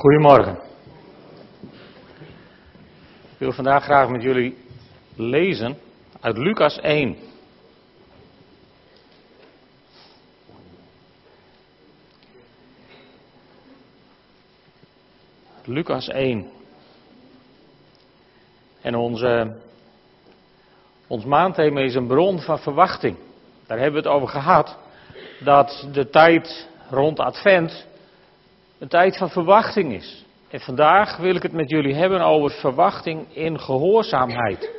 Goedemorgen. Ik wil vandaag graag met jullie lezen uit Lucas 1. Lucas 1. En onze, ons maandthema is een bron van verwachting. Daar hebben we het over gehad. Dat de tijd rond Advent een tijd van verwachting is. En vandaag wil ik het met jullie hebben over verwachting in gehoorzaamheid.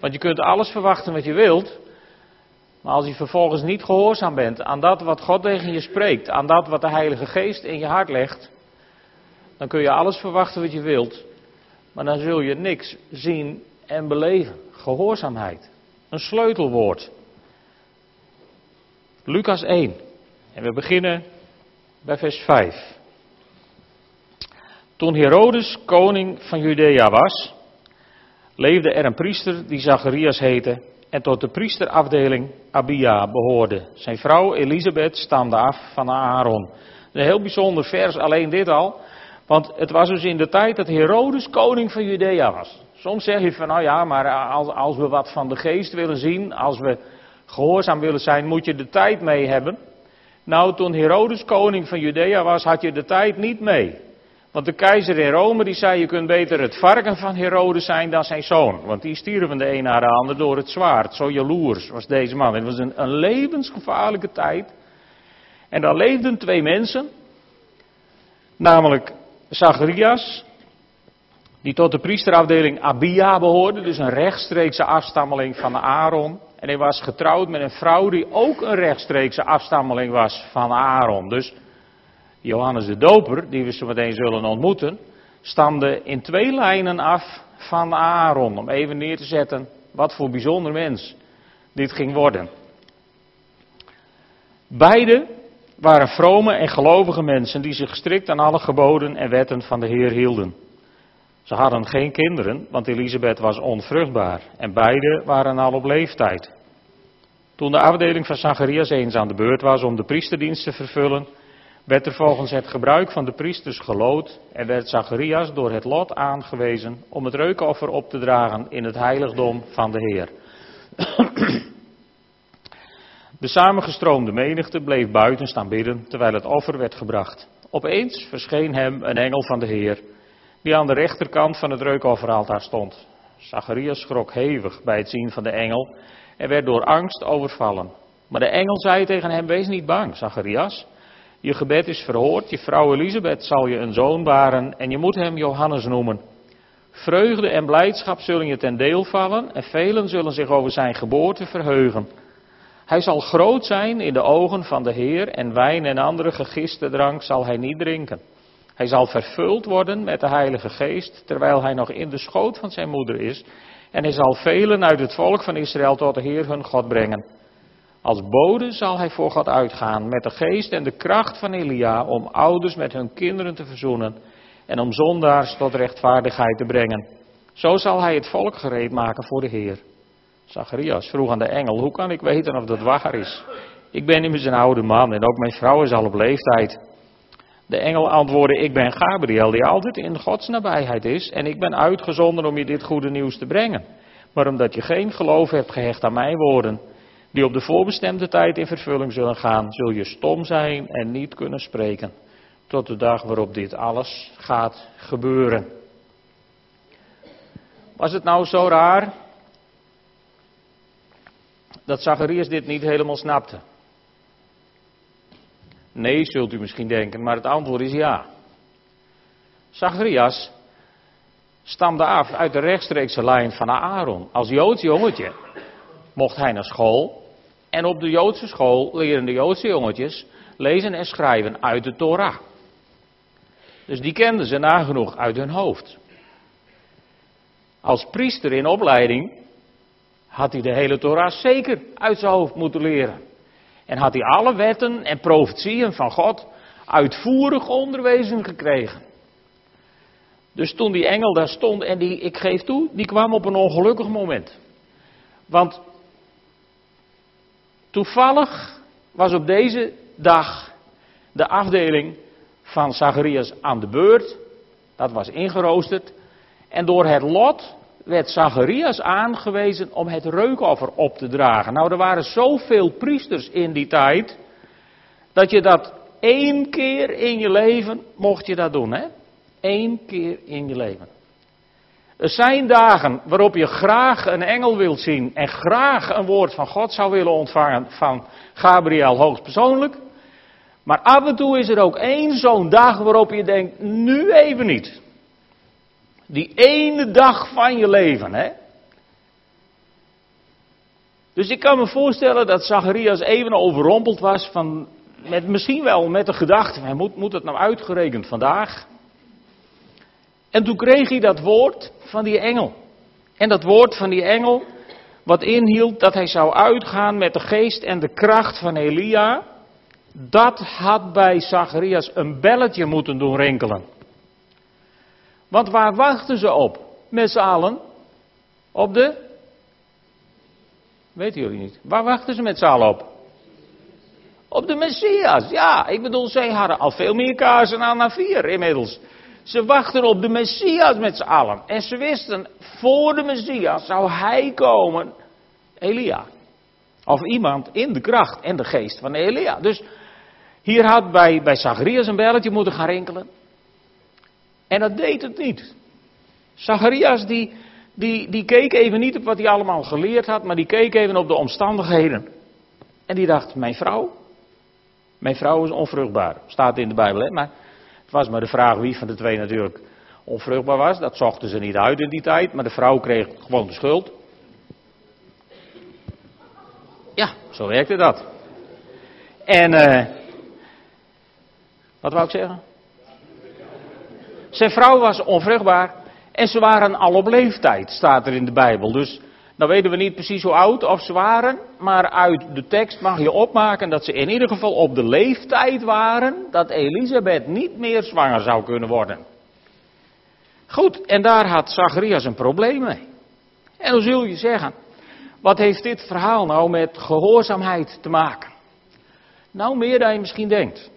Want je kunt alles verwachten wat je wilt, maar als je vervolgens niet gehoorzaam bent aan dat wat God tegen je spreekt, aan dat wat de Heilige Geest in je hart legt, dan kun je alles verwachten wat je wilt, maar dan zul je niks zien en beleven. Gehoorzaamheid. Een sleutelwoord. Lucas 1. En we beginnen bij vers 5. Toen Herodes koning van Judea was, leefde er een priester die Zacharias heette en tot de priesterafdeling Abia behoorde. Zijn vrouw Elisabeth stamde af van Aaron. Een heel bijzonder vers, alleen dit al. Want het was dus in de tijd dat Herodes koning van Judea was. Soms zeg je van, nou ja, maar als, als we wat van de geest willen zien, als we gehoorzaam willen zijn, moet je de tijd mee hebben. Nou, toen Herodes koning van Judea was, had je de tijd niet mee. Want de keizer in Rome die zei, je kunt beter het varken van Herodes zijn dan zijn zoon. Want die stierven de een naar de ander door het zwaard. Zo jaloers was deze man. Het was een, een levensgevaarlijke tijd. En daar leefden twee mensen. Namelijk Zacharias, die tot de priesterafdeling Abia behoorde. Dus een rechtstreekse afstammeling van Aaron. En hij was getrouwd met een vrouw die ook een rechtstreekse afstammeling was van Aaron. Dus Johannes de Doper, die we zo meteen zullen ontmoeten, stamde in twee lijnen af van Aaron. Om even neer te zetten wat voor bijzonder mens dit ging worden. Beide waren vrome en gelovige mensen die zich strikt aan alle geboden en wetten van de Heer hielden. Ze hadden geen kinderen, want Elisabeth was onvruchtbaar en beide waren al op leeftijd. Toen de afdeling van Zacharias eens aan de beurt was om de priesterdienst te vervullen, werd er volgens het gebruik van de priesters gelood en werd Zacharias door het lot aangewezen om het reukoffer op te dragen in het heiligdom van de Heer. De samengestroomde menigte bleef buiten staan bidden terwijl het offer werd gebracht. Opeens verscheen hem een engel van de Heer, die aan de rechterkant van het reukofferaltaar stond. Zacharias schrok hevig bij het zien van de engel en werd door angst overvallen. Maar de engel zei tegen hem: Wees niet bang, Zacharias. Je gebed is verhoord, je vrouw Elisabeth zal je een zoon baren en je moet hem Johannes noemen. Vreugde en blijdschap zullen je ten deel vallen en velen zullen zich over zijn geboorte verheugen. Hij zal groot zijn in de ogen van de Heer en wijn en andere gegiste drank zal hij niet drinken. Hij zal vervuld worden met de Heilige Geest terwijl hij nog in de schoot van zijn moeder is en hij zal velen uit het volk van Israël tot de Heer hun God brengen. Als bode zal hij voor God uitgaan met de geest en de kracht van Elia om ouders met hun kinderen te verzoenen en om zondaars tot rechtvaardigheid te brengen. Zo zal hij het volk gereed maken voor de Heer. Zacharias vroeg aan de engel, hoe kan ik weten of dat waar is? Ik ben immers een oude man en ook mijn vrouw is al op leeftijd. De engel antwoordde, ik ben Gabriel die altijd in Gods nabijheid is en ik ben uitgezonden om je dit goede nieuws te brengen. Maar omdat je geen geloof hebt gehecht aan mijn woorden, die op de voorbestemde tijd in vervulling zullen gaan, zul je stom zijn en niet kunnen spreken. Tot de dag waarop dit alles gaat gebeuren. Was het nou zo raar dat Zacharias dit niet helemaal snapte? Nee, zult u misschien denken, maar het antwoord is ja. Zacharias stamde af uit de rechtstreekse lijn van Aaron. Als Joods jongetje mocht hij naar school. En op de Joodse school leren de Joodse jongetjes lezen en schrijven uit de Torah. Dus die kenden ze nagenoeg uit hun hoofd. Als priester in opleiding had hij de hele Torah zeker uit zijn hoofd moeten leren. En had hij alle wetten en profetieën van God uitvoerig onderwezen gekregen. Dus toen die engel daar stond en die, ik geef toe, die kwam op een ongelukkig moment. Want Toevallig was op deze dag de afdeling van Zacharias aan de beurt. Dat was ingeroosterd. En door het lot werd Zacharias aangewezen om het reukoffer op te dragen. Nou, er waren zoveel priesters in die tijd, dat je dat één keer in je leven mocht je dat doen, hè? Eén keer in je leven. Er zijn dagen waarop je graag een engel wilt zien en graag een woord van God zou willen ontvangen van Gabriel hoogstpersoonlijk. Maar af en toe is er ook één zo'n dag waarop je denkt, nu even niet. Die ene dag van je leven, hè. Dus ik kan me voorstellen dat Zacharias even overrompeld was van, met, misschien wel met de gedachte, moet, moet het nou uitgerekend vandaag? En toen kreeg hij dat woord van die engel. En dat woord van die engel, wat inhield dat hij zou uitgaan met de geest en de kracht van Elia, dat had bij Zacharias een belletje moeten doen rinkelen. Want waar wachten ze op? Met z'n allen? Op de? Weten jullie niet. Waar wachten ze met z'n allen op? Op de Messias. Ja, ik bedoel, zij hadden al veel meer kaarsen aan na vier inmiddels. Ze wachten op de Messias met z'n allen. En ze wisten, voor de Messias zou hij komen, Elia. Of iemand in de kracht en de geest van Elia. Dus hier had bij, bij Zacharias een belletje moeten gaan rinkelen. En dat deed het niet. Zacharias die, die, die keek even niet op wat hij allemaal geleerd had, maar die keek even op de omstandigheden. En die dacht, mijn vrouw? Mijn vrouw is onvruchtbaar. Staat in de Bijbel, hè? Maar het was maar de vraag wie van de twee natuurlijk onvruchtbaar was. Dat zochten ze niet uit in die tijd, maar de vrouw kreeg gewoon de schuld. Ja, zo werkte dat. En, uh, wat wou ik zeggen? Zijn vrouw was onvruchtbaar en ze waren al op leeftijd, staat er in de Bijbel. Dus dan weten we niet precies hoe oud of ze waren, maar uit de tekst mag je opmaken dat ze in ieder geval op de leeftijd waren dat Elisabeth niet meer zwanger zou kunnen worden. Goed, en daar had Zacharias een probleem mee. En dan zul je zeggen, wat heeft dit verhaal nou met gehoorzaamheid te maken? Nou, meer dan je misschien denkt.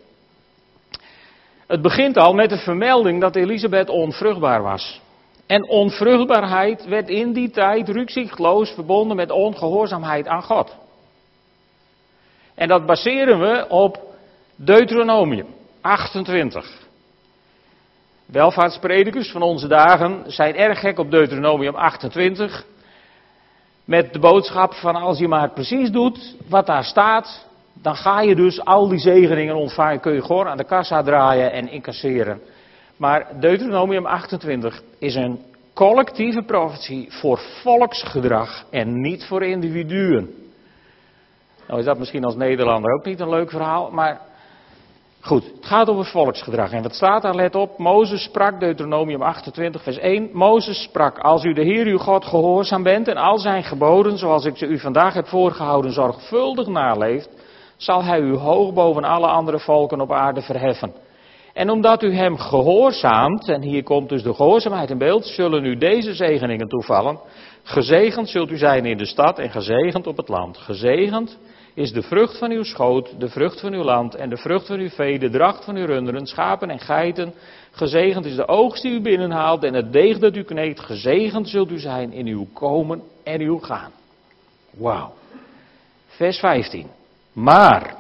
Het begint al met de vermelding dat Elisabeth onvruchtbaar was. En onvruchtbaarheid werd in die tijd rukzichtloos verbonden met ongehoorzaamheid aan God. En dat baseren we op Deuteronomium 28. Welvaartspredikers van onze dagen zijn erg gek op Deuteronomium 28. Met de boodschap van als je maar precies doet wat daar staat, dan ga je dus al die zegeningen ontvangen. Kun je gewoon aan de kassa draaien en incasseren. Maar Deuteronomium 28 is een collectieve profetie voor volksgedrag en niet voor individuen. Nou is dat misschien als Nederlander ook niet een leuk verhaal, maar goed, het gaat over volksgedrag. En wat staat daar, let op, Mozes sprak, Deuteronomium 28 vers 1, Mozes sprak, als u de Heer uw God gehoorzaam bent en al zijn geboden, zoals ik ze u vandaag heb voorgehouden, zorgvuldig naleeft, zal hij u hoog boven alle andere volken op aarde verheffen. En omdat u hem gehoorzaamt, en hier komt dus de gehoorzaamheid in beeld, zullen u deze zegeningen toevallen. Gezegend zult u zijn in de stad en gezegend op het land. Gezegend is de vrucht van uw schoot, de vrucht van uw land en de vrucht van uw vee, de dracht van uw runderen, schapen en geiten. Gezegend is de oogst die u binnenhaalt en het deeg dat u kneedt. Gezegend zult u zijn in uw komen en uw gaan. Wauw. Vers 15. Maar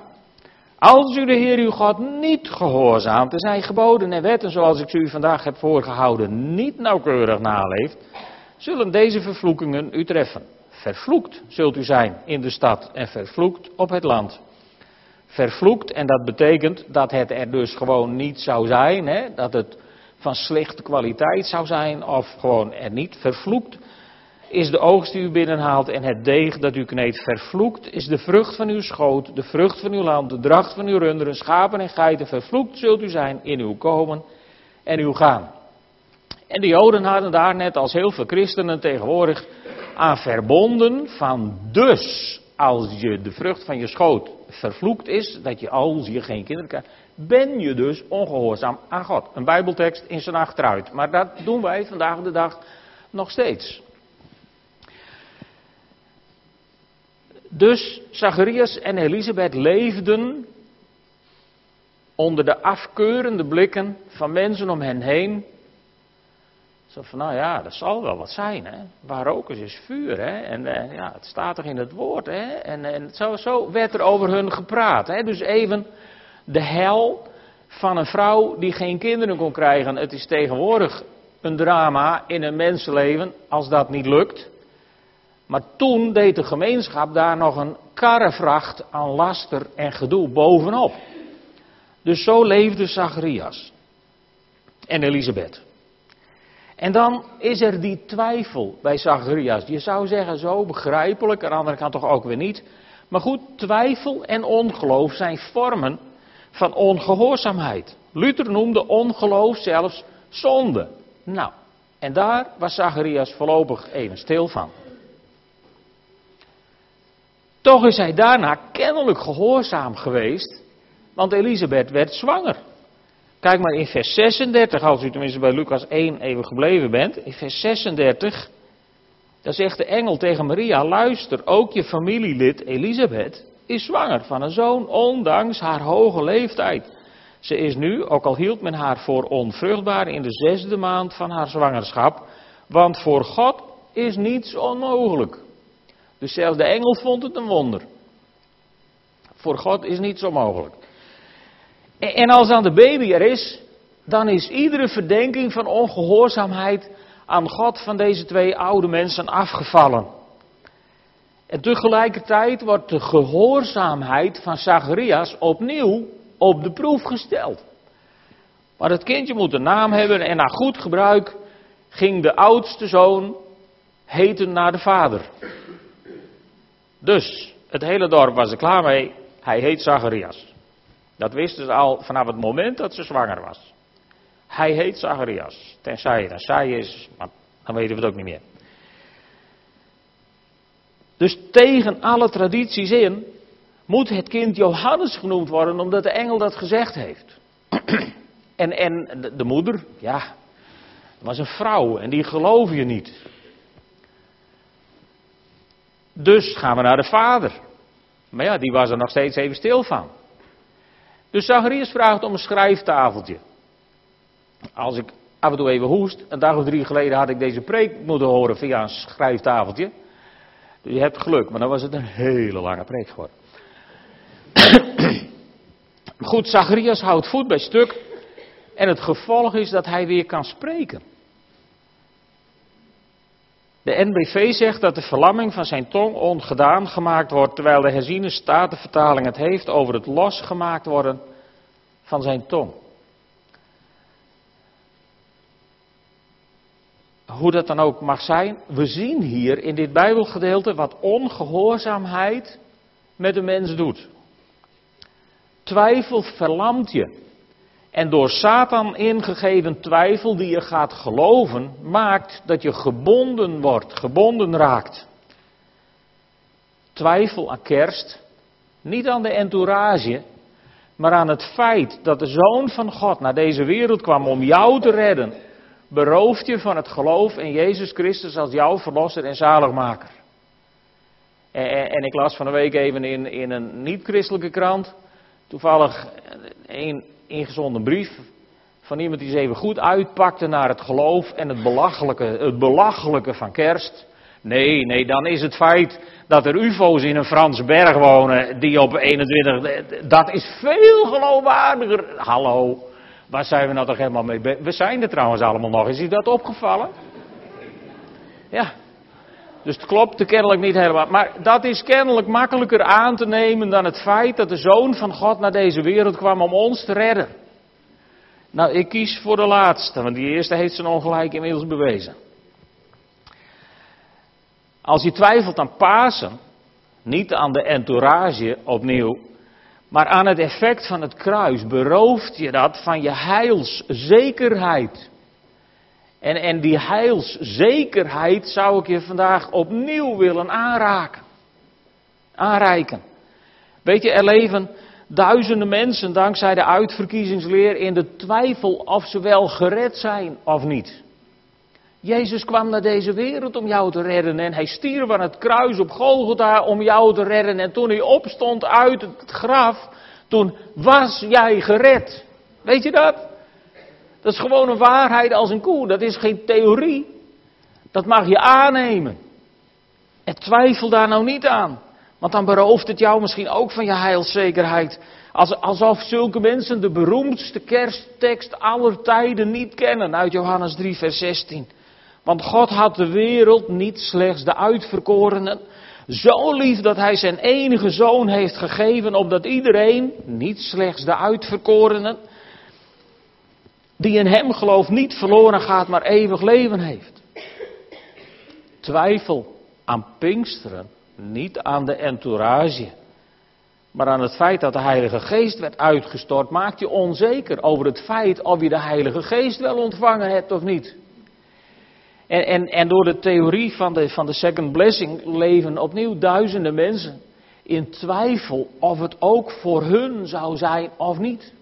als u de Heer uw God niet gehoorzaamt en zijn geboden en wetten zoals ik ze u vandaag heb voorgehouden niet nauwkeurig naleeft, zullen deze vervloekingen u treffen. Vervloekt zult u zijn in de stad en vervloekt op het land. Vervloekt en dat betekent dat het er dus gewoon niet zou zijn, hè? dat het van slechte kwaliteit zou zijn of gewoon er niet. Vervloekt is de oogst die u binnenhaalt en het deeg dat u kneedt. Vervloekt is de vrucht van uw schoot, de vrucht van uw land, de dracht van uw runderen, schapen en geiten. Vervloekt zult u zijn in uw komen en uw gaan. En de Joden hadden daar net als heel veel christenen tegenwoordig aan verbonden van dus als je de vrucht van je schoot vervloekt is, dat je als je geen kinderen krijgt, ben je dus ongehoorzaam aan God. Een bijbeltekst in zijn achteruit. Maar dat doen wij vandaag de dag nog steeds. Dus Zacharias en Elisabeth leefden onder de afkeurende blikken van mensen om hen heen Zo van, nou ja, dat zal wel wat zijn, hè. Waar roken is vuur, hè. En eh, ja, het staat toch in het woord, hè. En, en zo, zo werd er over hun gepraat, hè. Dus even de hel van een vrouw die geen kinderen kon krijgen. Het is tegenwoordig een drama in een mensenleven als dat niet lukt. Maar toen deed de gemeenschap daar nog een karrevracht aan laster en gedoe bovenop. Dus zo leefde Zacharias en Elisabeth. En dan is er die twijfel bij Zacharias. Je zou zeggen zo begrijpelijk, aan de andere kant toch ook weer niet. Maar goed, twijfel en ongeloof zijn vormen van ongehoorzaamheid. Luther noemde ongeloof zelfs zonde. Nou, en daar was Zacharias voorlopig even stil van. Toch is hij daarna kennelijk gehoorzaam geweest, want Elisabeth werd zwanger. Kijk maar in vers 36, als u tenminste bij Lucas 1 even gebleven bent. In vers 36, dan zegt de engel tegen Maria, luister, ook je familielid Elisabeth is zwanger van een zoon, ondanks haar hoge leeftijd. Ze is nu, ook al hield men haar voor onvruchtbaar, in de zesde maand van haar zwangerschap, want voor God is niets onmogelijk. Dus zelfs de engel vond het een wonder. Voor God is niets onmogelijk. En als dan de baby er is, dan is iedere verdenking van ongehoorzaamheid aan God van deze twee oude mensen afgevallen. En tegelijkertijd wordt de gehoorzaamheid van Zacharias opnieuw op de proef gesteld. Maar het kindje moet een naam hebben en na goed gebruik ging de oudste zoon heten naar de vader. Dus het hele dorp was er klaar mee. Hij heet Zacharias. Dat wisten ze al vanaf het moment dat ze zwanger was. Hij heet Zacharias. Tenzij het een zij is, maar dan weten we het ook niet meer. Dus tegen alle tradities in moet het kind Johannes genoemd worden, omdat de engel dat gezegd heeft. en, en de moeder, ja, was een vrouw en die geloof je niet. Dus gaan we naar de vader. Maar ja, die was er nog steeds even stil van. Dus Zacharias vraagt om een schrijftafeltje. Als ik af en toe even hoest, een dag of drie geleden had ik deze preek moeten horen via een schrijftafeltje. Dus je hebt geluk, maar dan was het een hele lange preek geworden. Goed, Zacharias houdt voet bij stuk. En het gevolg is dat hij weer kan spreken. De NBV zegt dat de verlamming van zijn tong ongedaan gemaakt wordt, terwijl de herziene statenvertaling het heeft over het losgemaakt worden van zijn tong. Hoe dat dan ook mag zijn, we zien hier in dit Bijbelgedeelte wat ongehoorzaamheid met de mens doet. Twijfel verlamt je. En door Satan ingegeven twijfel die je gaat geloven, maakt dat je gebonden wordt, gebonden raakt. Twijfel aan kerst, niet aan de entourage, maar aan het feit dat de Zoon van God naar deze wereld kwam om jou te redden, berooft je van het geloof in Jezus Christus als jouw verlosser en zaligmaker. En, en ik las van een week even in, in een niet-christelijke krant, toevallig een ingezonden brief van iemand die ze even goed uitpakte naar het geloof en het belachelijke, het belachelijke van kerst. Nee, nee, dan is het feit dat er ufo's in een Franse berg wonen die op 21, dat is veel geloofwaardiger. Hallo, waar zijn we nou toch helemaal mee? We zijn er trouwens allemaal nog, is u dat opgevallen? Ja, dus het klopt kennelijk niet helemaal. Maar dat is kennelijk makkelijker aan te nemen dan het feit dat de Zoon van God naar deze wereld kwam om ons te redden. Nou, ik kies voor de laatste, want die eerste heeft zijn ongelijk inmiddels bewezen. Als je twijfelt aan Pasen, niet aan de entourage opnieuw, maar aan het effect van het kruis, berooft je dat van je heilszekerheid. En, en die heilszekerheid zou ik je vandaag opnieuw willen aanraken. Aanreiken. Weet je, er leven duizenden mensen dankzij de uitverkiezingsleer in de twijfel of ze wel gered zijn of niet. Jezus kwam naar deze wereld om jou te redden en hij stierf aan het kruis op Golgotha om jou te redden. En toen hij opstond uit het graf, toen was jij gered. Weet je dat? Dat is gewoon een waarheid als een koe. Dat is geen theorie. Dat mag je aannemen. En twijfel daar nou niet aan. Want dan berooft het jou misschien ook van je heilszekerheid. alsof zulke mensen de beroemdste kersttekst aller tijden niet kennen uit Johannes 3, vers 16. Want God had de wereld niet slechts de uitverkorenen zo lief dat hij zijn enige zoon heeft gegeven, opdat iedereen, niet slechts de uitverkorenen, die in hem gelooft, niet verloren gaat, maar eeuwig leven heeft. Twijfel aan Pinksteren, niet aan de entourage, maar aan het feit dat de Heilige Geest werd uitgestort, maakt je onzeker over het feit of je de Heilige Geest wel ontvangen hebt of niet. En, en, en door de theorie van de, van de second blessing leven opnieuw duizenden mensen in twijfel of het ook voor hun zou zijn of niet.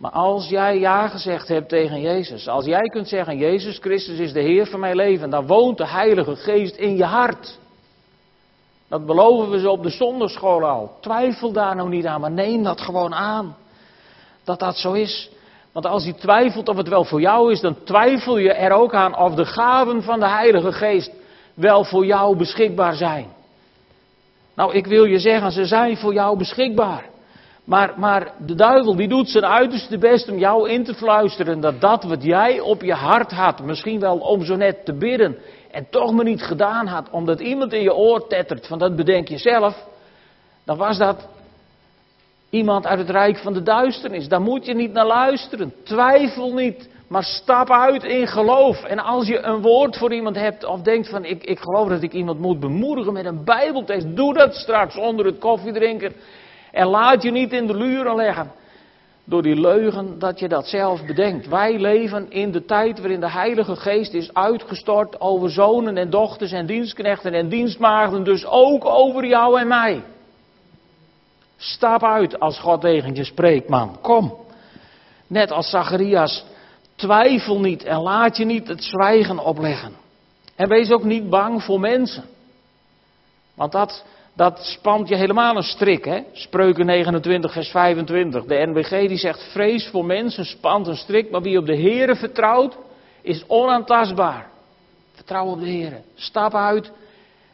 Maar als jij ja gezegd hebt tegen Jezus, als jij kunt zeggen, Jezus Christus is de Heer van mijn leven, dan woont de Heilige Geest in je hart. Dat beloven we ze op de zonderschool al. Twijfel daar nou niet aan, maar neem dat gewoon aan. Dat dat zo is. Want als je twijfelt of het wel voor jou is, dan twijfel je er ook aan of de gaven van de Heilige Geest wel voor jou beschikbaar zijn. Nou, ik wil je zeggen, ze zijn voor jou beschikbaar. Maar, maar de duivel die doet zijn uiterste best om jou in te fluisteren dat dat wat jij op je hart had, misschien wel om zo net te bidden en toch maar niet gedaan had, omdat iemand in je oor tettert van dat bedenk je zelf, dan was dat Iemand uit het rijk van de duisternis. Daar moet je niet naar luisteren. Twijfel niet. Maar stap uit in geloof. En als je een woord voor iemand hebt of denkt van ik, ik geloof dat ik iemand moet bemoedigen met een bijbeltekst. Doe dat straks onder het koffiedrinken. En laat je niet in de luren leggen. Door die leugen dat je dat zelf bedenkt. Wij leven in de tijd waarin de Heilige Geest is uitgestort over zonen en dochters en dienstknechten en dienstmaagden. Dus ook over jou en mij. Stap uit als God tegen je spreekt, man. Kom. Net als Zacharias. Twijfel niet en laat je niet het zwijgen opleggen. En wees ook niet bang voor mensen. Want dat, dat spant je helemaal een strik, hè? Spreuken 29, vers 25. De NBG die zegt: Vrees voor mensen spant een strik, maar wie op de Here vertrouwt, is onaantastbaar. Vertrouw op de Here. Stap uit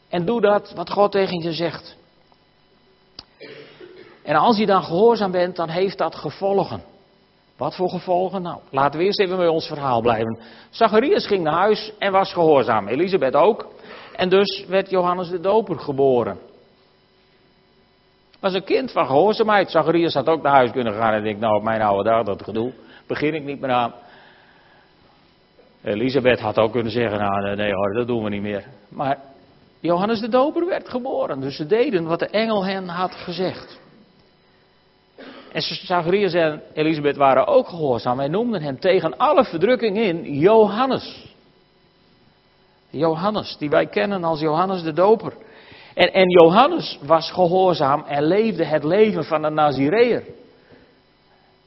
en doe dat wat God tegen je zegt. En als je dan gehoorzaam bent, dan heeft dat gevolgen. Wat voor gevolgen? Nou, laten we eerst even bij ons verhaal blijven. Zacharias ging naar huis en was gehoorzaam. Elisabeth ook. En dus werd Johannes de Doper geboren. Was een kind van gehoorzaamheid. Zacharias had ook naar huis kunnen gaan en denkt, nou op mijn oude dag, dat gedoe, begin ik niet meer aan. Elisabeth had ook kunnen zeggen, nou nee hoor, dat doen we niet meer. Maar Johannes de Doper werd geboren, dus ze deden wat de engel hen had gezegd. En Zacharias en Elisabeth waren ook gehoorzaam en noemden hem tegen alle verdrukking in Johannes. Johannes, die wij kennen als Johannes de Doper. En, Johannes was gehoorzaam en leefde het leven van een Nazireër.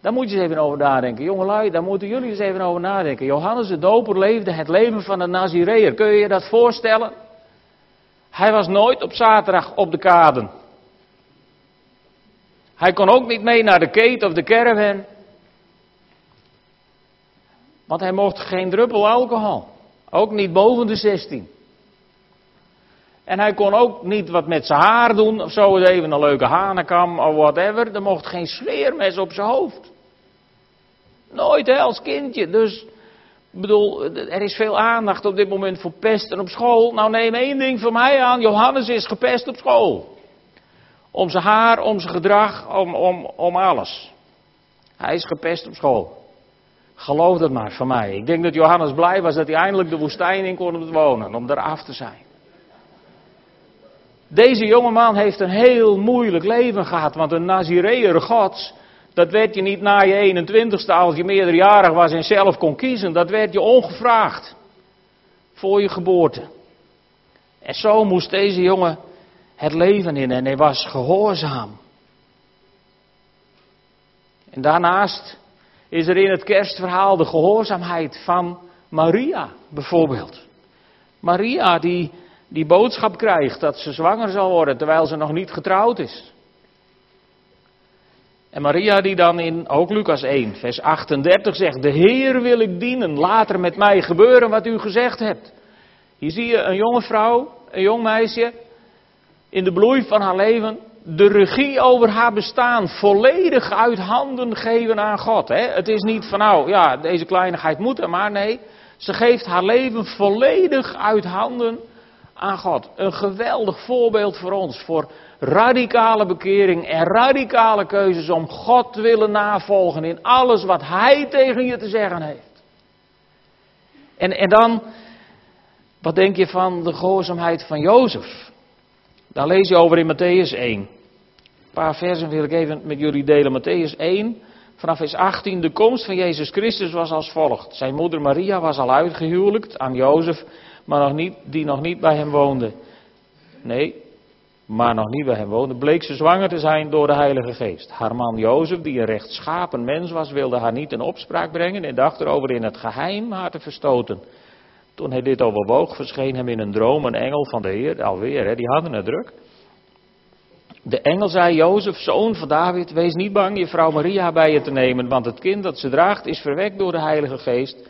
Daar moet je eens even over nadenken. Jongelui, daar moeten jullie eens even over nadenken. Johannes de Doper leefde het leven van een Nazireër. Kun je je dat voorstellen? Hij was nooit op zaterdag op de kaden. Hij kon ook niet mee naar de keet of de caravan. Want hij mocht geen druppel alcohol. Ook niet boven de 16. En hij kon ook niet wat met zijn haar doen of zo, even een leuke hanenkam of whatever. Er mocht geen sfeermes op zijn hoofd. Nooit hè, als kindje. Dus, ik bedoel, er is veel aandacht op dit moment voor pesten op school. Nou neem één ding van mij aan, Johannes is gepest op school. Om zijn haar, om zijn gedrag, om, om, om alles. Hij is gepest op school. Geloof dat maar van mij. Ik denk dat Johannes blij was dat hij eindelijk de woestijn in kon wonen, om daar af te zijn. Deze jongeman heeft een heel moeilijk leven gehad, want een Nazireër gods, dat werd je niet na je 21ste als je meerderjarig was en zelf kon kiezen. Dat werd je ongevraagd. Voor je geboorte. En zo moest deze jongen het leven in en hij was gehoorzaam. En daarnaast is er in het kerstverhaal de gehoorzaamheid van Maria bijvoorbeeld. Maria die die boodschap krijgt dat ze zwanger zal worden terwijl ze nog niet getrouwd is. En Maria die dan in ook Lucas 1, vers 38 zegt, de Heer wil ik dienen, later met mij gebeuren wat u gezegd hebt. Hier zie je een jonge vrouw, een jong meisje, in de bloei van haar leven, de regie over haar bestaan volledig uit handen geven aan God. Hè? Het is niet van nou, ja, deze kleinigheid moet er maar, nee. Ze geeft haar leven volledig uit handen aan God. Een geweldig voorbeeld voor ons, voor radicale bekering en radicale keuzes om God te willen navolgen in alles wat Hij tegen je te zeggen heeft. En, en dan, wat denk je van de gehoorzaamheid van Jozef? Daar lees je over in Matthäus 1. Een paar versen wil ik even met jullie delen. Matthäus 1, vanaf vers 18. De komst van Jezus Christus was als volgt. Zijn moeder Maria was al uitgehuwelijkt aan Jozef, maar nog niet, die nog niet bij hem woonde. Nee, maar nog niet bij hem woonde, bleek ze zwanger te zijn door de Heilige Geest. Haar man Jozef, die een rechtschapen mens was, wilde haar niet in opspraak brengen en dacht erover in het geheim haar te verstoten. Toen hij dit overwoog, verscheen hem in een droom een engel van de Heer, alweer, hè, die hadden het druk. De engel zei, Jozef, zoon van David, wees niet bang je vrouw Maria bij je te nemen, want het kind dat ze draagt is verwekt door de Heilige Geest.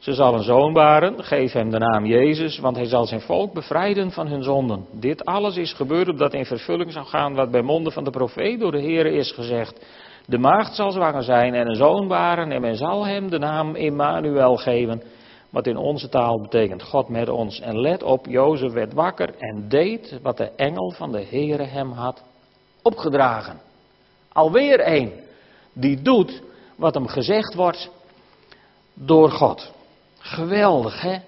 Ze zal een zoon baren, geef hem de naam Jezus, want hij zal zijn volk bevrijden van hun zonden. Dit alles is gebeurd opdat in vervulling zou gaan wat bij monden van de profeet door de Heer is gezegd. De maagd zal zwanger zijn en een zoon baren en men zal hem de naam Immanuel geven, wat in onze taal betekent God met ons. En let op, Jozef werd wakker en deed wat de engel van de Heere hem had opgedragen. Alweer een die doet wat hem gezegd wordt door God. Geweldig, hè?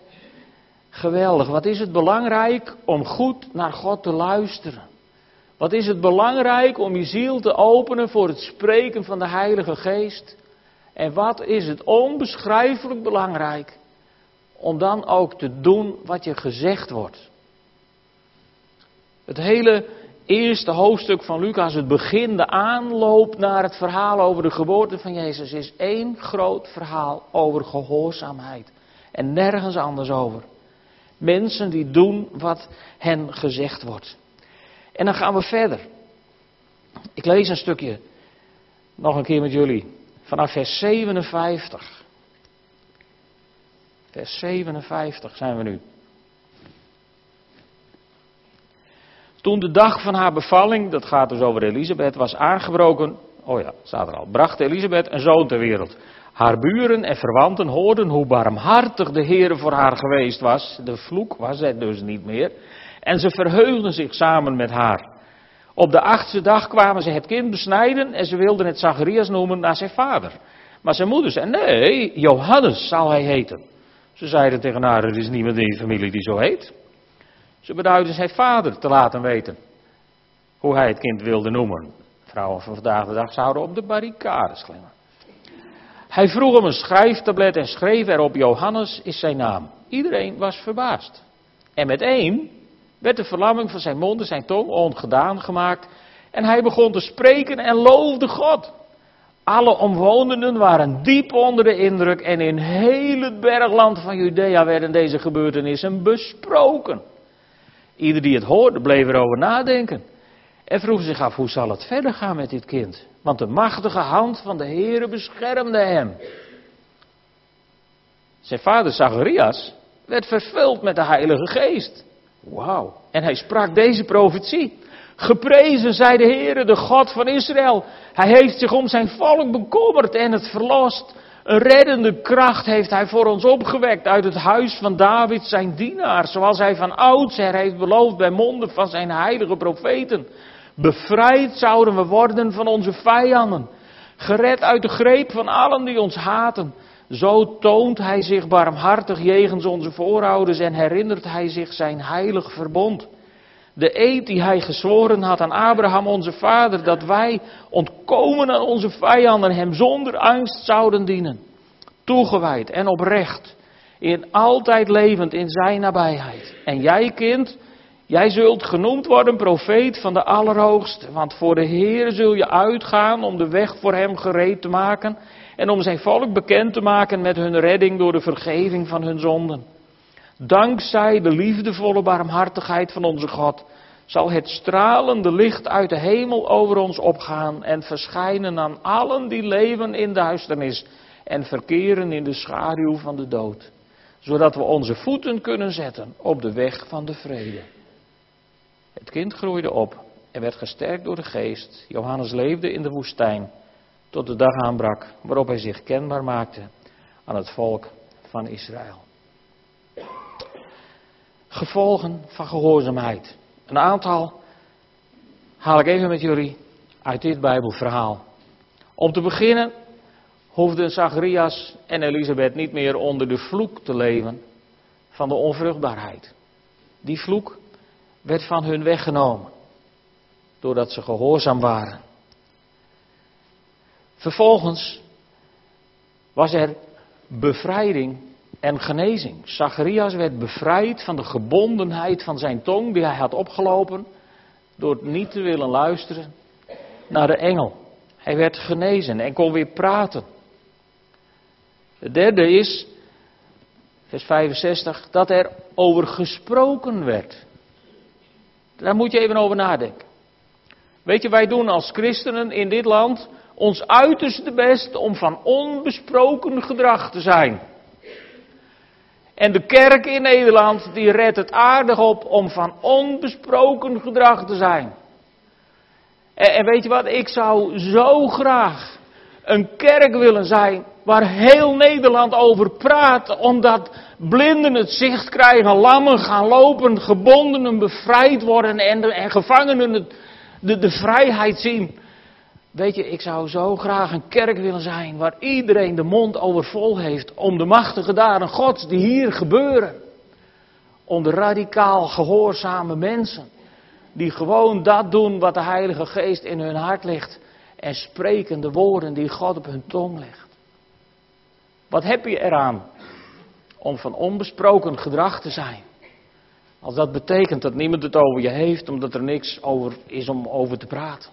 Geweldig. Wat is het belangrijk om goed naar God te luisteren? Wat is het belangrijk om je ziel te openen voor het spreken van de Heilige Geest? En wat is het onbeschrijfelijk belangrijk om dan ook te doen wat je gezegd wordt? Het hele eerste hoofdstuk van Lucas, het begin, de aanloop naar het verhaal over de geboorte van Jezus, is één groot verhaal over gehoorzaamheid. En nergens anders over. Mensen die doen wat hen gezegd wordt. En dan gaan we verder. Ik lees een stukje nog een keer met jullie. Vanaf vers 57. Vers 57 zijn we nu. Toen de dag van haar bevalling, dat gaat dus over Elisabeth, was aangebroken. Oh ja, staat er al. Bracht Elisabeth een zoon ter wereld. Haar buren en verwanten hoorden hoe barmhartig de Heer voor haar geweest was. De vloek was het dus niet meer. En ze verheugden zich samen met haar. Op de achtste dag kwamen ze het kind besnijden en ze wilden het Zacharias noemen naar zijn vader. Maar zijn moeder zei, nee, Johannes zal hij heten. Ze zeiden tegen haar, er is niemand in je familie die zo heet. Ze beduiden zijn vader te laten weten hoe hij het kind wilde noemen. Vrouwen van vandaag de dag zouden op de barricades klimmen. Hij vroeg hem een schrijftablet en schreef erop Johannes is zijn naam. Iedereen was verbaasd. En met één werd de verlamming van zijn mond en zijn tong ongedaan gemaakt. En hij begon te spreken en loofde God. Alle omwonenden waren diep onder de indruk en in heel het bergland van Judea werden deze gebeurtenissen besproken. Ieder die het hoorde bleef erover nadenken. En vroeg zich af, hoe zal het verder gaan met dit kind? Want de machtige hand van de Heere beschermde hem. Zijn vader Zacharias werd vervuld met de Heilige Geest. Wauw. En hij sprak deze profetie. Geprezen zij de Heere, de God van Israël. Hij heeft zich om zijn volk bekommerd en het verlost. Een reddende kracht heeft hij voor ons opgewekt uit het huis van David, zijn dienaar. Zoals hij van oudsher heeft beloofd bij monden van zijn heilige profeten. Bevrijd zouden we worden van onze vijanden. Gered uit de greep van allen die ons haten. Zo toont hij zich barmhartig jegens onze voorouders en herinnert hij zich zijn heilig verbond. De eed die hij gezworen had aan Abraham onze vader, dat wij ontkomen aan onze vijanden hem zonder angst zouden dienen. Toegewijd en oprecht, in altijd levend in zijn nabijheid. En jij kind, Jij zult genoemd worden profeet van de Allerhoogste, want voor de Heer zul je uitgaan om de weg voor Hem gereed te maken en om zijn volk bekend te maken met hun redding door de vergeving van hun zonden. Dankzij de liefdevolle barmhartigheid van onze God zal het stralende licht uit de hemel over ons opgaan en verschijnen aan allen die leven in duisternis en verkeren in de schaduw van de dood, zodat we onze voeten kunnen zetten op de weg van de vrede. Het kind groeide op en werd gesterkt door de geest. Johannes leefde in de woestijn tot de dag aanbrak waarop hij zich kenbaar maakte aan het volk van Israël. Gevolgen van gehoorzaamheid. Een aantal haal ik even met jullie uit dit Bijbelverhaal. Om te beginnen hoefden Zacharias en Elisabeth niet meer onder de vloek te leven van de onvruchtbaarheid. Die vloek werd van hun weggenomen doordat ze gehoorzaam waren. Vervolgens was er bevrijding en genezing. Zacharias werd bevrijd van de gebondenheid van zijn tong die hij had opgelopen door niet te willen luisteren naar de engel. Hij werd genezen en kon weer praten. Het derde is, vers 65, dat er over gesproken werd. Daar moet je even over nadenken. Weet je, wij doen als christenen in dit land ons uiterste best om van onbesproken gedrag te zijn. En de kerk in Nederland die redt het aardig op om van onbesproken gedrag te zijn. En, en weet je wat, ik zou zo graag een kerk willen zijn waar heel Nederland over praat, omdat blinden het zicht krijgen, lammen gaan lopen, gebondenen bevrijd worden en, en gevangenen het, de, de vrijheid zien. Weet je, ik zou zo graag een kerk willen zijn waar iedereen de mond overvol heeft om de machtige daden Gods die hier gebeuren. Om de radicaal gehoorzame mensen die gewoon dat doen wat de Heilige Geest in hun hart legt en spreken de woorden die God op hun tong legt. Wat heb je eraan om van onbesproken gedrag te zijn? Als dat betekent dat niemand het over je heeft omdat er niks over is om over te praten.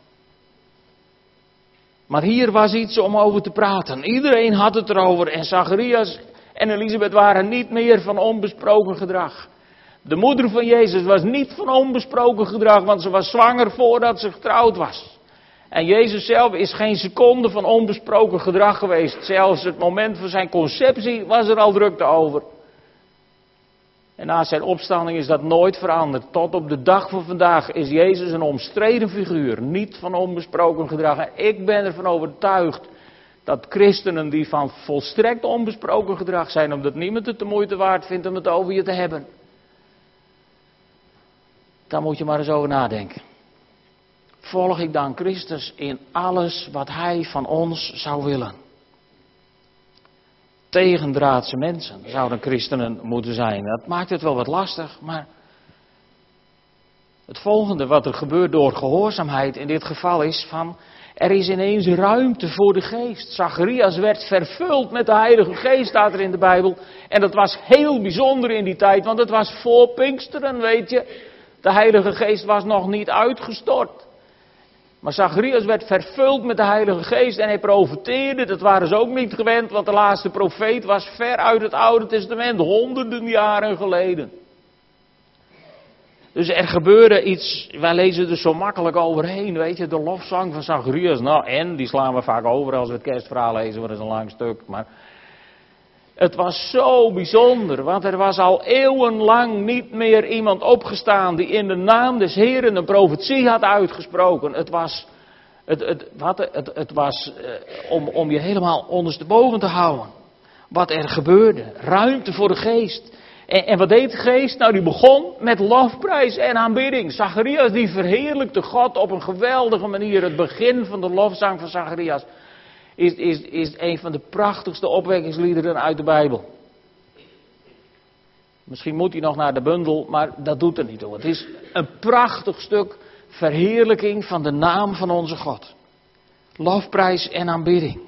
Maar hier was iets om over te praten. Iedereen had het erover en Zacharias en Elisabeth waren niet meer van onbesproken gedrag. De moeder van Jezus was niet van onbesproken gedrag, want ze was zwanger voordat ze getrouwd was. En Jezus zelf is geen seconde van onbesproken gedrag geweest. Zelfs het moment van zijn conceptie was er al drukte over. En na zijn opstanding is dat nooit veranderd. Tot op de dag van vandaag is Jezus een omstreden figuur, niet van onbesproken gedrag. En ik ben ervan overtuigd dat christenen die van volstrekt onbesproken gedrag zijn, omdat niemand het de moeite waard vindt om het over je te hebben. Daar moet je maar eens over nadenken. Volg ik dan Christus in alles wat Hij van ons zou willen? tegendraadse mensen zouden christenen moeten zijn. Dat maakt het wel wat lastig, maar het volgende wat er gebeurt door gehoorzaamheid in dit geval is van er is ineens ruimte voor de geest. Zacharias werd vervuld met de Heilige Geest, staat er in de Bijbel. En dat was heel bijzonder in die tijd, want het was voor Pinksteren, weet je. De Heilige Geest was nog niet uitgestort. Maar Zacharias werd vervuld met de Heilige Geest en hij profeteerde. Dat waren ze ook niet gewend, want de laatste profeet was ver uit het Oude Testament, honderden jaren geleden. Dus er gebeurde iets, wij lezen er zo makkelijk overheen, weet je, de lofzang van Zacharias. Nou, en, die slaan we vaak over als we het kerstverhaal lezen, want dat is een lang stuk. Maar het was zo bijzonder, want er was al eeuwenlang niet meer iemand opgestaan die in de naam des Heren een profetie had uitgesproken. Het was, het, het, het, het was eh, om, om je helemaal ondersteboven te houden. Wat er gebeurde. Ruimte voor de geest. En, en wat deed de geest? Nou, die begon met lofprijs en aanbidding. Zacharias die verheerlijkte God op een geweldige manier. Het begin van de lofzang van Zacharias is, is, is een van de prachtigste opwekkingsliederen uit de Bijbel. Misschien moet hij nog naar de bundel, maar dat doet er niet toe. Het is een prachtig stuk verheerlijking van de naam van onze God. Lofprijs en aanbidding.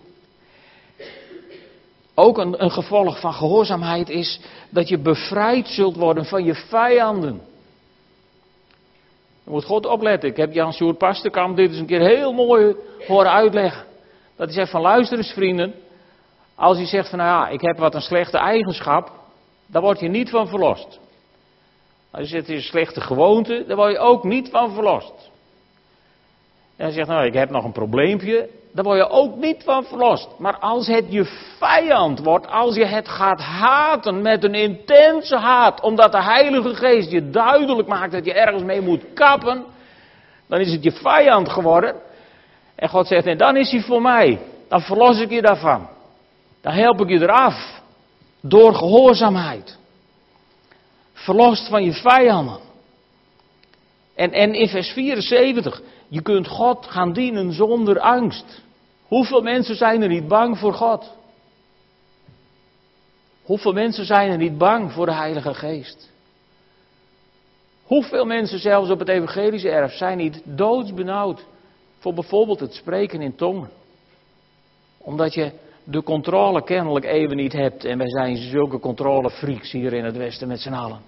Ook een, een gevolg van gehoorzaamheid is dat je bevrijd zult worden van je vijanden. Je moet God opletten. Ik heb Jan Sjoerd Pasterkamp dit eens een keer heel mooi horen uitleggen. Dat hij zegt van luister eens vrienden. Als hij zegt van nou ja, ik heb wat een slechte eigenschap. Daar word je niet van verlost. Als je zegt, het is een slechte gewoonte, daar word je ook niet van verlost. En hij zegt, nou, ik heb nog een probleempje, daar word je ook niet van verlost. Maar als het je vijand wordt, als je het gaat haten met een intense haat, omdat de Heilige Geest je duidelijk maakt dat je ergens mee moet kappen, dan is het je vijand geworden. En God zegt, en dan is hij voor mij. Dan verlos ik je daarvan. Dan help ik je eraf. Door gehoorzaamheid. Verlost van je vijanden. En, en in vers 74, je kunt God gaan dienen zonder angst. Hoeveel mensen zijn er niet bang voor God? Hoeveel mensen zijn er niet bang voor de Heilige Geest? Hoeveel mensen zelfs op het evangelische erf zijn niet doodsbenauwd voor bijvoorbeeld het spreken in tongen? Omdat je de controle kennelijk even niet hebt en wij zijn zulke controlefreaks hier in het Westen met z'n allen.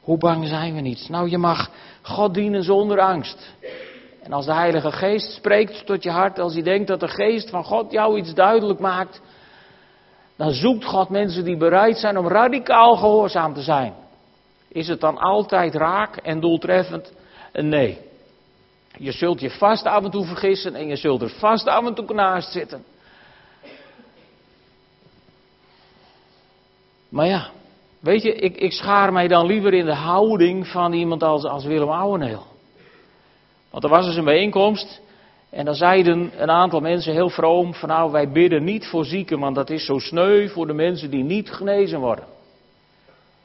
Hoe bang zijn we niet? Nou, je mag God dienen zonder angst. En als de Heilige Geest spreekt tot je hart, als je denkt dat de Geest van God jou iets duidelijk maakt, dan zoekt God mensen die bereid zijn om radicaal gehoorzaam te zijn. Is het dan altijd raak en doeltreffend? Nee. Je zult je vast af en toe vergissen en je zult er vast af en toe naast zitten. Maar ja, weet je, ik, ik schaar mij dan liever in de houding van iemand als, als Willem Ouweneel. Want er was dus een bijeenkomst en dan zeiden een aantal mensen heel vroom van nou wij bidden niet voor zieken, want dat is zo sneu voor de mensen die niet genezen worden.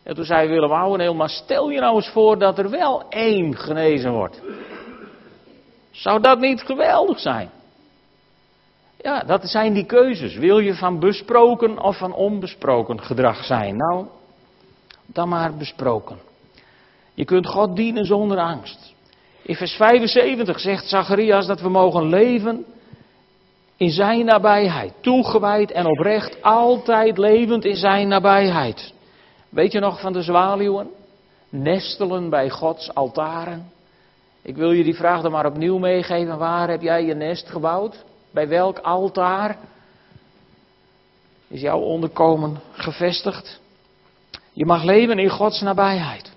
En toen zei Willem Ouweneel, maar stel je nou eens voor dat er wel één genezen wordt. Zou dat niet geweldig zijn? Ja, dat zijn die keuzes. Wil je van besproken of van onbesproken gedrag zijn? Nou, dan maar besproken. Je kunt God dienen zonder angst. In vers 75 zegt Zacharias dat we mogen leven in zijn nabijheid. Toegewijd en oprecht, altijd levend in zijn nabijheid. Weet je nog van de zwaluwen? Nestelen bij Gods altaren. Ik wil je die vraag dan maar opnieuw meegeven. Waar heb jij je nest gebouwd? Bij welk altaar is jouw onderkomen gevestigd? Je mag leven in Gods nabijheid.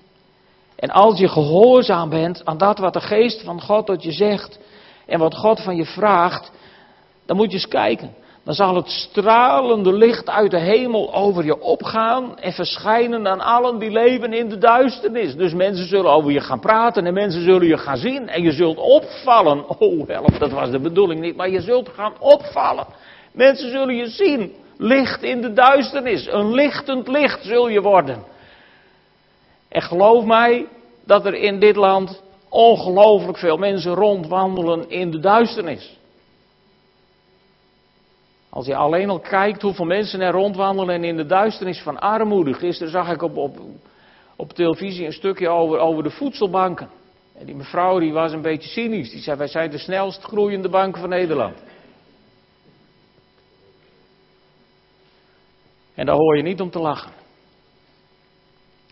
En als je gehoorzaam bent aan dat wat de geest van God tot je zegt en wat God van je vraagt, dan moet je eens kijken. Dan zal het stralende licht uit de hemel over je opgaan en verschijnen aan allen die leven in de duisternis. Dus mensen zullen over je gaan praten en mensen zullen je gaan zien en je zult opvallen. Oh help, dat was de bedoeling niet, maar je zult gaan opvallen. Mensen zullen je zien. Licht in de duisternis. Een lichtend licht zul je worden. En geloof mij dat er in dit land ongelooflijk veel mensen rondwandelen in de duisternis. Als je alleen al kijkt hoeveel mensen er rondwandelen en in de duisternis van armoede. Gisteren zag ik op, op, op televisie een stukje over, over de voedselbanken. En die mevrouw die was een beetje cynisch. Die zei, wij zijn de snelst groeiende bank van Nederland. En daar hoor je niet om te lachen.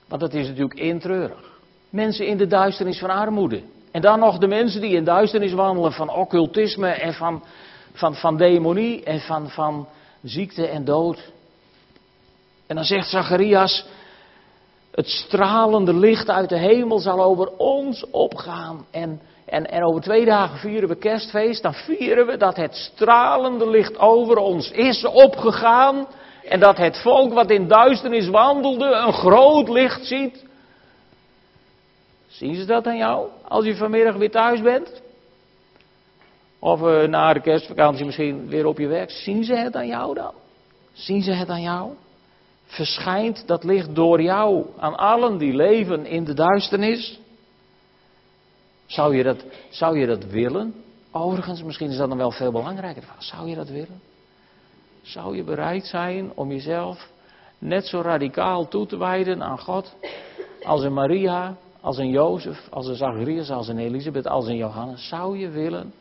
Want dat is natuurlijk intreurig. Mensen in de duisternis van armoede. En dan nog de mensen die in duisternis wandelen van occultisme en van van, van demonie en van, van ziekte en dood. En dan zegt Zacharias, het stralende licht uit de hemel zal over ons opgaan. En, en, en over twee dagen vieren we kerstfeest. Dan vieren we dat het stralende licht over ons is opgegaan. En dat het volk wat in duisternis wandelde een groot licht ziet. Zien ze dat aan jou als je vanmiddag weer thuis bent? Of uh, na de kerstvakantie misschien weer op je werk. Zien ze het aan jou dan? Zien ze het aan jou? Verschijnt dat licht door jou aan allen die leven in de duisternis? Zou je dat, zou je dat willen? Overigens, misschien is dat dan wel veel belangrijker. Zou je dat willen? Zou je bereid zijn om jezelf net zo radicaal toe te wijden aan God als een Maria, als een Jozef, als een Zacharias, als een Elisabeth, als een Johannes? Zou je willen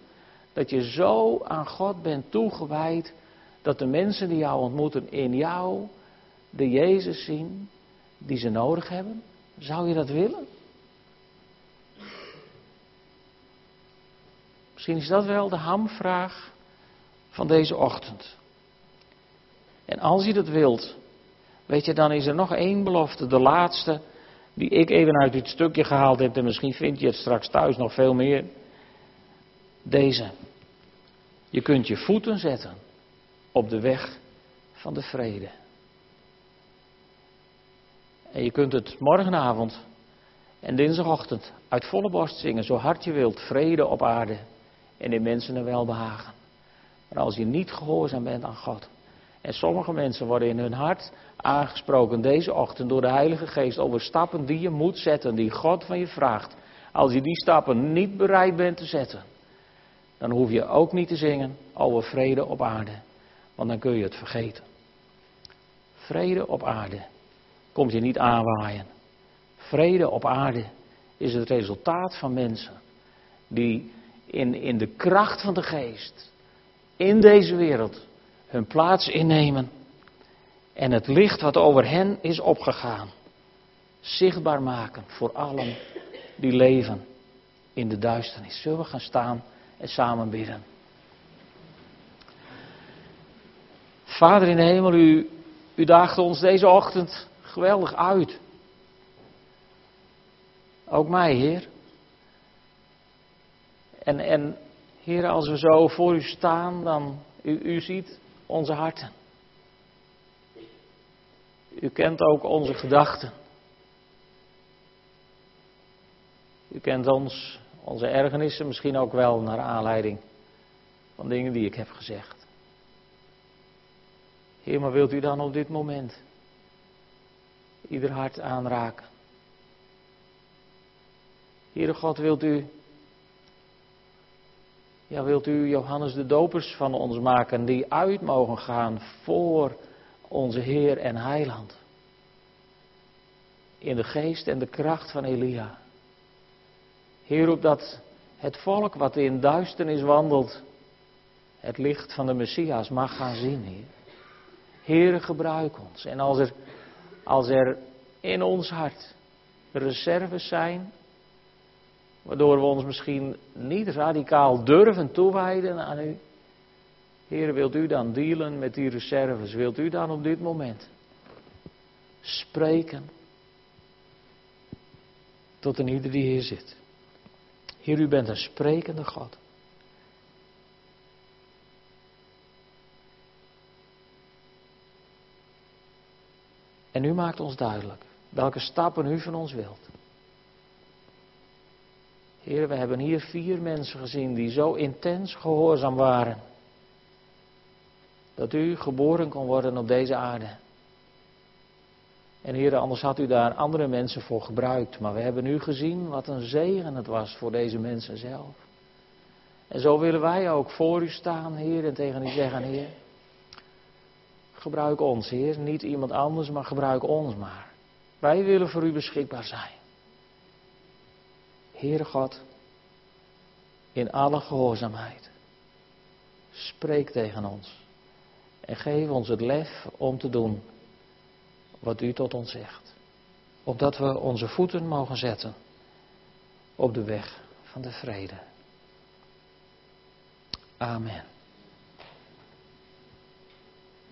dat je zo aan God bent toegewijd dat de mensen die jou ontmoeten in jou de Jezus zien die ze nodig hebben? Zou je dat willen? Misschien is dat wel de hamvraag van deze ochtend. En als je dat wilt, weet je, dan is er nog één belofte, de laatste, die ik even uit dit stukje gehaald heb, en misschien vind je het straks thuis nog veel meer. Deze. Je kunt je voeten zetten op de weg van de vrede. En je kunt het morgenavond en dinsdagochtend uit volle borst zingen, zo hard je wilt, vrede op aarde en in mensen een welbehagen. Maar als je niet gehoorzaam bent aan God, en sommige mensen worden in hun hart aangesproken deze ochtend door de Heilige Geest over stappen die je moet zetten, die God van je vraagt. Als je die stappen niet bereid bent te zetten, dan hoef je ook niet te zingen over vrede op aarde, want dan kun je het vergeten. Vrede op aarde komt je niet aanwaaien. Vrede op aarde is het resultaat van mensen die in, in de kracht van de geest in deze wereld hun plaats innemen en het licht wat over hen is opgegaan zichtbaar maken voor allen die leven in de duisternis. Zullen we gaan staan en samen bidden? Vader in de hemel, u, u daagt ons deze ochtend geweldig uit. Ook mij, Heer. En, en Heer, als we zo voor u staan, dan u, u ziet onze harten. U kent ook onze gedachten. U kent ons, onze ergernissen, misschien ook wel naar aanleiding van dingen die ik heb gezegd. Heer, maar wilt u dan op dit moment ieder hart aanraken? Heere God, wilt u, ja, wilt u Johannes de Dopers van ons maken die uit mogen gaan voor onze Heer en Heiland? In de geest en de kracht van Elia. Heer, opdat het volk wat in duisternis wandelt, het licht van de Messias mag gaan zien, Heer. Gebruik ons. En als er, als er in ons hart reserves zijn Waardoor we ons misschien niet radicaal durven toewijden aan u. Heer, wilt u dan dealen met die reserves? Wilt u dan op dit moment spreken tot een ieder die hier zit? Heer, u bent een sprekende God. En u maakt ons duidelijk welke stappen u van ons wilt. Heer, we hebben hier vier mensen gezien die zo intens gehoorzaam waren. Dat u geboren kon worden op deze aarde. En Heer, anders had u daar andere mensen voor gebruikt. Maar we hebben nu gezien wat een zegen het was voor deze mensen zelf. En zo willen wij ook voor u staan, Heer, en tegen u zeggen, Heer. Gebruik ons, Heer. Niet iemand anders, maar gebruik ons maar. Wij willen voor u beschikbaar zijn. Heere God, in alle gehoorzaamheid, spreek tegen ons en geef ons het lef om te doen wat u tot ons zegt. Opdat we onze voeten mogen zetten op de weg van de vrede. Amen.